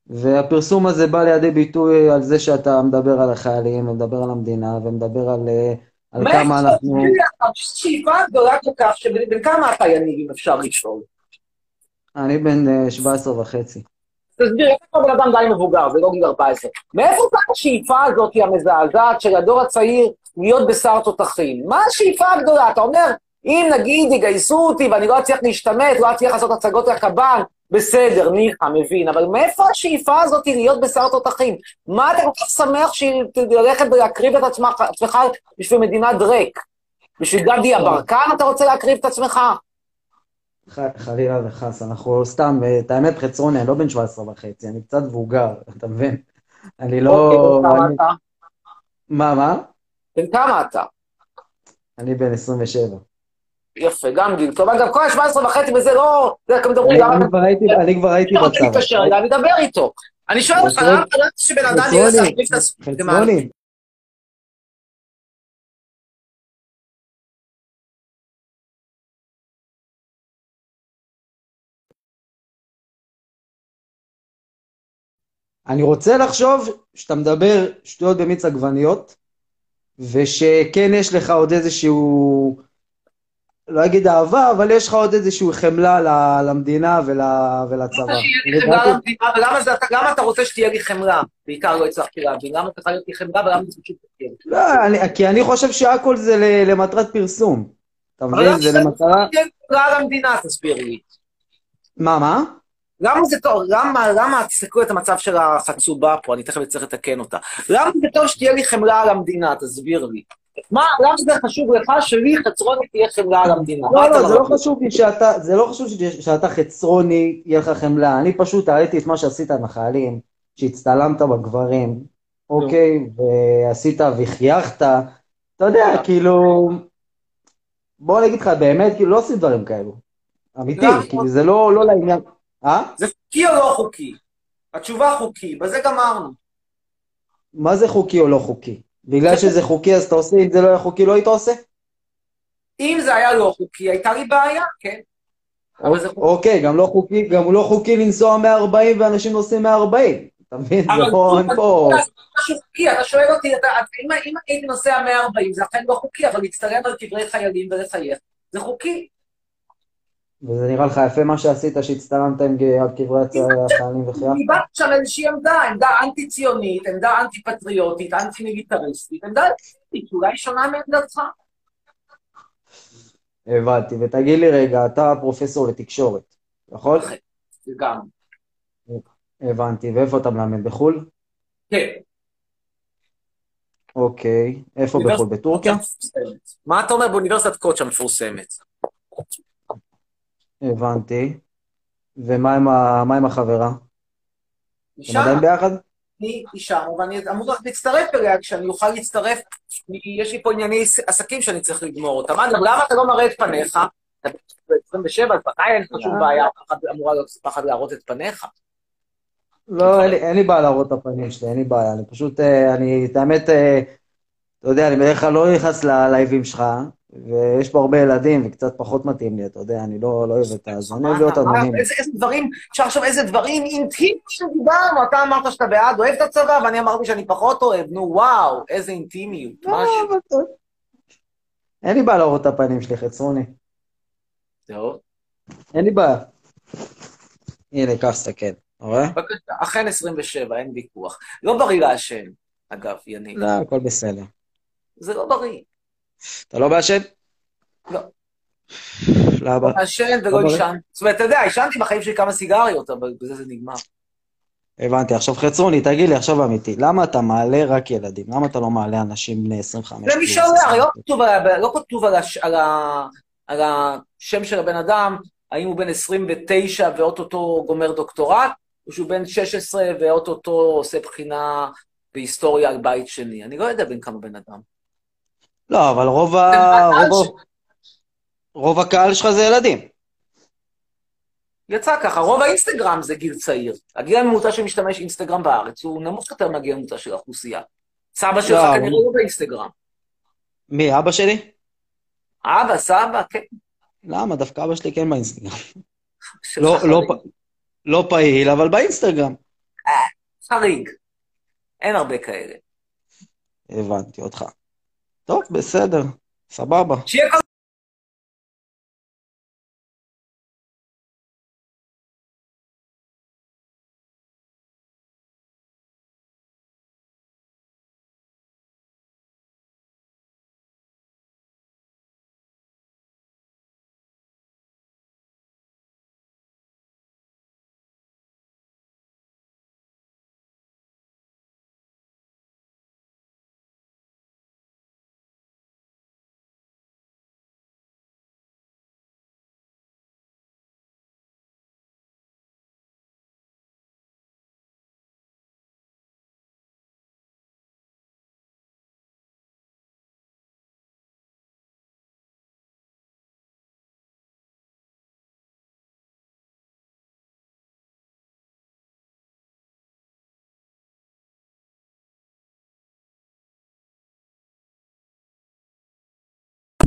והפרסום הזה בא לידי ביטוי על זה שאתה מדבר על החיילים, ומדבר על המדינה, ומדבר על, אה, על מה כמה יש אנחנו... לך? שאיפה גדולה כל כך, שבן כמה אתה יניב, אם אפשר לשאול? אני בן אה, 17 וחצי. תסביר, איך אתה בן אדם די מבוגר, זה לא גיל 14. מאיפה באה השאיפה הזאת המזעזעת של הדור הצעיר להיות בשר תותחים? מה השאיפה הגדולה? אתה אומר, אם נגיד יגייסו אותי ואני לא אצליח להשתמט, לא אצליח לעשות הצגות לקב"ן, בסדר, ניחא, מבין, אבל מאיפה השאיפה הזאת להיות בשר תותחים? מה אתה כל כך שמח שהיא ללכת ולהקריב את עצמך בשביל מדינת דרק? בשביל גדי יברקן אתה רוצה להקריב את עצמך? חלילה וחס, אנחנו סתם, אה, את האמת, חצרוני, אני לא בן 17 וחצי, אני קצת מבוגר, אתה מבין? אני לא... אוקיי? מה, מה? בן כמה אתה? אני בן 27. יפה, גם גיל טוב. אגב, כל ה-17 וחצי וזה לא... אני. כבר הייתי- רוצה בצבא. אני אדבר איתו. אני שואל אותך, למה אתה לא שבן אדם יהיה עצמו? חצרוני, אני רוצה לחשוב שאתה מדבר שטויות במיץ עגבניות, ושכן יש לך עוד איזשהו, לא אגיד אהבה, אבל יש לך עוד איזשהו חמלה למדינה ול, ולצבא. למה אתה רוצה שתהיה לי חמלה? בעיקר לא הצלחתי להבין. למה צריכה להיות לי חמלה ולמה זה פשוט תהיה? לא, כי אני חושב שהכל זה למטרת פרסום. אתה אבל מבין? למה זה למטרה... תהיה לי חמלה למדינה, תסביר לי. מה, מה? למה זה טוב? למה, למה, תסתכלו את המצב של החצובה פה, אני תכף אצטרך לתקן אותה. למה זה טוב שתהיה לי חמלה על המדינה? תסביר לי. מה, למה זה חשוב לך שלי חצרוני תהיה חמלה על המדינה? לא, לא, זה לא? חשוב לי שאתה, זה לא חשוב שאתה חצרוני, יהיה לך חמלה. אני פשוט ראיתי את מה שעשית עם החיילים, שהצטלמת בגברים, אוקיי, ועשית וחייכת. אתה יודע, כאילו, בוא אני אגיד לך, באמת, כאילו, לא עושים דברים כאלו. אמיתי? כאילו, זה לא לא לעניין. אה? זה חוקי או לא חוקי? התשובה חוקי, בזה גמרנו. מה זה חוקי או לא חוקי? בגלל שזה חוקי אז אתה עושה, אם זה לא היה חוקי לא היית עושה? אם זה היה לא חוקי, הייתה לי בעיה, כן. אבל זה. אוקיי, גם לא חוקי, גם לא חוקי לנסוע 140 ואנשים נוסעים 140. אתה מבין? זה אבל פה, אין פה... זה משהו חוקי, אתה שואל אותי, אם הייתי נוסע 140, זה אכן לא חוקי, אבל להצטלם על קברי חיילים ולחייך, זה חוקי. וזה נראה לך יפה מה שעשית, שהצטלמת עם על קברי החיילים וחייך? קיבלתי שם איזושהי עמדה, עמדה אנטי-ציונית, עמדה אנטי-פטריוטית, אנטי-מיליטריסטית, עמדה אנטי, שאולי שונה מעמדתך. הבנתי. ותגיד לי רגע, אתה פרופסור לתקשורת, נכון? גם. הבנתי. ואיפה אתה מלמד? בחו"ל? כן. אוקיי. איפה בחו"ל? בטורקיה? מה אתה אומר באוניברסיטת קוצ'ה מפורסמת? הבנתי. ומה עם ה- מה עם החברה? אתם משם? עדיין ביחד? אני אישה, ואני אמור רק להצטרף אליה כשאני אוכל להצטרף. יש לי פה ענייני עסקים שאני צריך לגמור אותם. מה, למה אתה לא מראה את פניך? אתה ב-27, אז מתי אין לך שום בעיה? אמורה להיות פחד להראות את פניך. לא, אין לי, אין לי בעיה להראות את הפנים שלי, אין לי בעיה. אני פשוט, אה, אני, את האמת, אה, אתה יודע, אני בדרך כלל לא נכנס ללייבים שלך, ויש פה הרבה ילדים, וקצת פחות מתאים לי, אתה יודע, אני לא, לא אוהב את זה, אז אני אוהב להיות אנונימי. איזה, דברים, אפשר לחשוב איזה דברים אינטימיים דיברנו, אתה אמרת שאתה בעד, אוהב את הצבא, ואני אמרתי שאני פחות אוהב, נו וואו, איזה אינטימיות, משהו. אין לי בעיה להראות את הפנים שלי, חצרוני. זהו. אין לי בעיה. הנה, קח, תסתכל, רואה? בבקשה, אכן 27, אין ויכוח. לא בריא לעשן, אגב, יניב. לא, הכל בסדר. זה לא בריא. אתה לא מעשן? לא. למה? מעשן ולא עישן. זאת אומרת, אתה יודע, עישנתי בחיים שלי כמה סיגריות, אבל בזה זה נגמר. הבנתי. עכשיו חצרוני, תגיד לי עכשיו אמיתי, למה אתה מעלה רק ילדים? למה אתה לא מעלה אנשים בני 25? זה משער, לא כתוב, על- לא כתוב על, הש, על, ה, על השם של הבן אדם, האם הוא בן 29 ואו-טו-טו גומר דוקטורט, או שהוא בן 16 ואו-טו-טו עושה בחינה בהיסטוריה על בית שני. אני לא יודע בין כמה בן אדם. לא, אבל רוב, ה... רוב, ש- רוב הקהל שלך זה ילדים. יצא ככה, רוב האינסטגרם זה גיל צעיר. הגיל הממוצע שמשתמש אינסטגרם בארץ הוא נמוך יותר מהגיל הממוצע של האוכלוסייה. סבא שלך לא, כנראה לא באינסטגרם. מי, אבא שלי? אבא, סבא, כן. למה? דווקא אבא שלי כן באינסטגרם. לא, לא, לא פעיל, אבל באינסטגרם. חריג. אין הרבה כאלה. הבנתי אותך. טוב, בסדר, סבבה. שיהיה כל...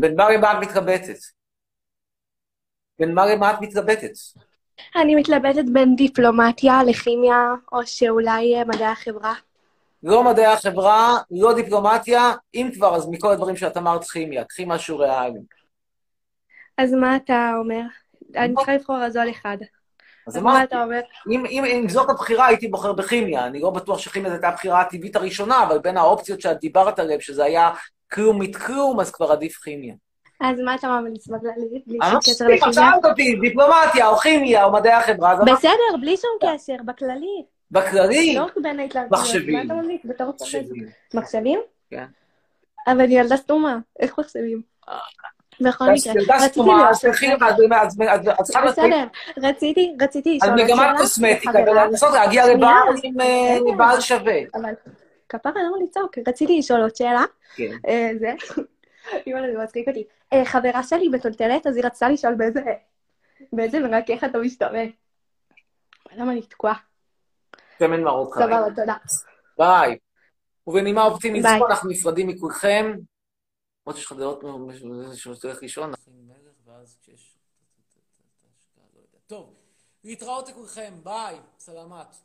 בין מה למה את מתלבטת? בין מה למה את מתלבטת? אני מתלבטת בין דיפלומטיה לכימיה, או שאולי אה, מדעי החברה. לא מדעי החברה, לא דיפלומטיה, אם כבר, אז מכל הדברים שאת אמרת כימיה, קחי משהו ריאלי. אז מה אתה אומר? אני צריכה לבחור אז על אחד. אז מה אתה אומר? אם, אם, אם זאת הבחירה, הייתי בוחר בכימיה. אני לא בטוח שכימיה זו הייתה הבחירה הטבעית הראשונה, אבל בין האופציות שאת דיברת עליהן, שזה היה כלום מכלום, אז כבר עדיף כימיה. אז מה אתה ממליץ בכללי? בלי שום לא קשר לכימיה? שאלת אותי, דיפלומטיה או כימיה או מדעי החברה, בסדר, בלי שום קשר, בכללי. בכללי, לא רק בין ההתלהבויות. מחשבים. מה אתה ממליץ בתור? מחשבים. מחשבים? כן. אבל ילדה סתומה, איך מחשבים? בכל מקרה, רציתי להיות... בסדר, רציתי, רציתי על לשאול עוד מגמת קוסמטיקה. ולנסות להגיע. לבעל אה, שווה. כפרה, למה לצעוק? רציתי לשאול עוד שאלה. כן. אה, זה, אימא'לה, זה מצחיק אותי. אה, חברה שלי מטולטלת, אז היא רצתה לשאול באיזה... באיזה מרכך אתה משתמש. למה אני תקועה? שמן מרוקאי. סבבה, תודה. ביי. ובנימה אופטימית ביי. אנחנו נפרדים מכולכם. למרות שיש לך דעות שתלך לישון. ואז כשיש... לא יודע. טוב, להתראות לכולכם, ביי, סלמת.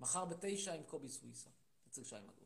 מחר בתשע עם קובי סוויסה. אצל שי מגור.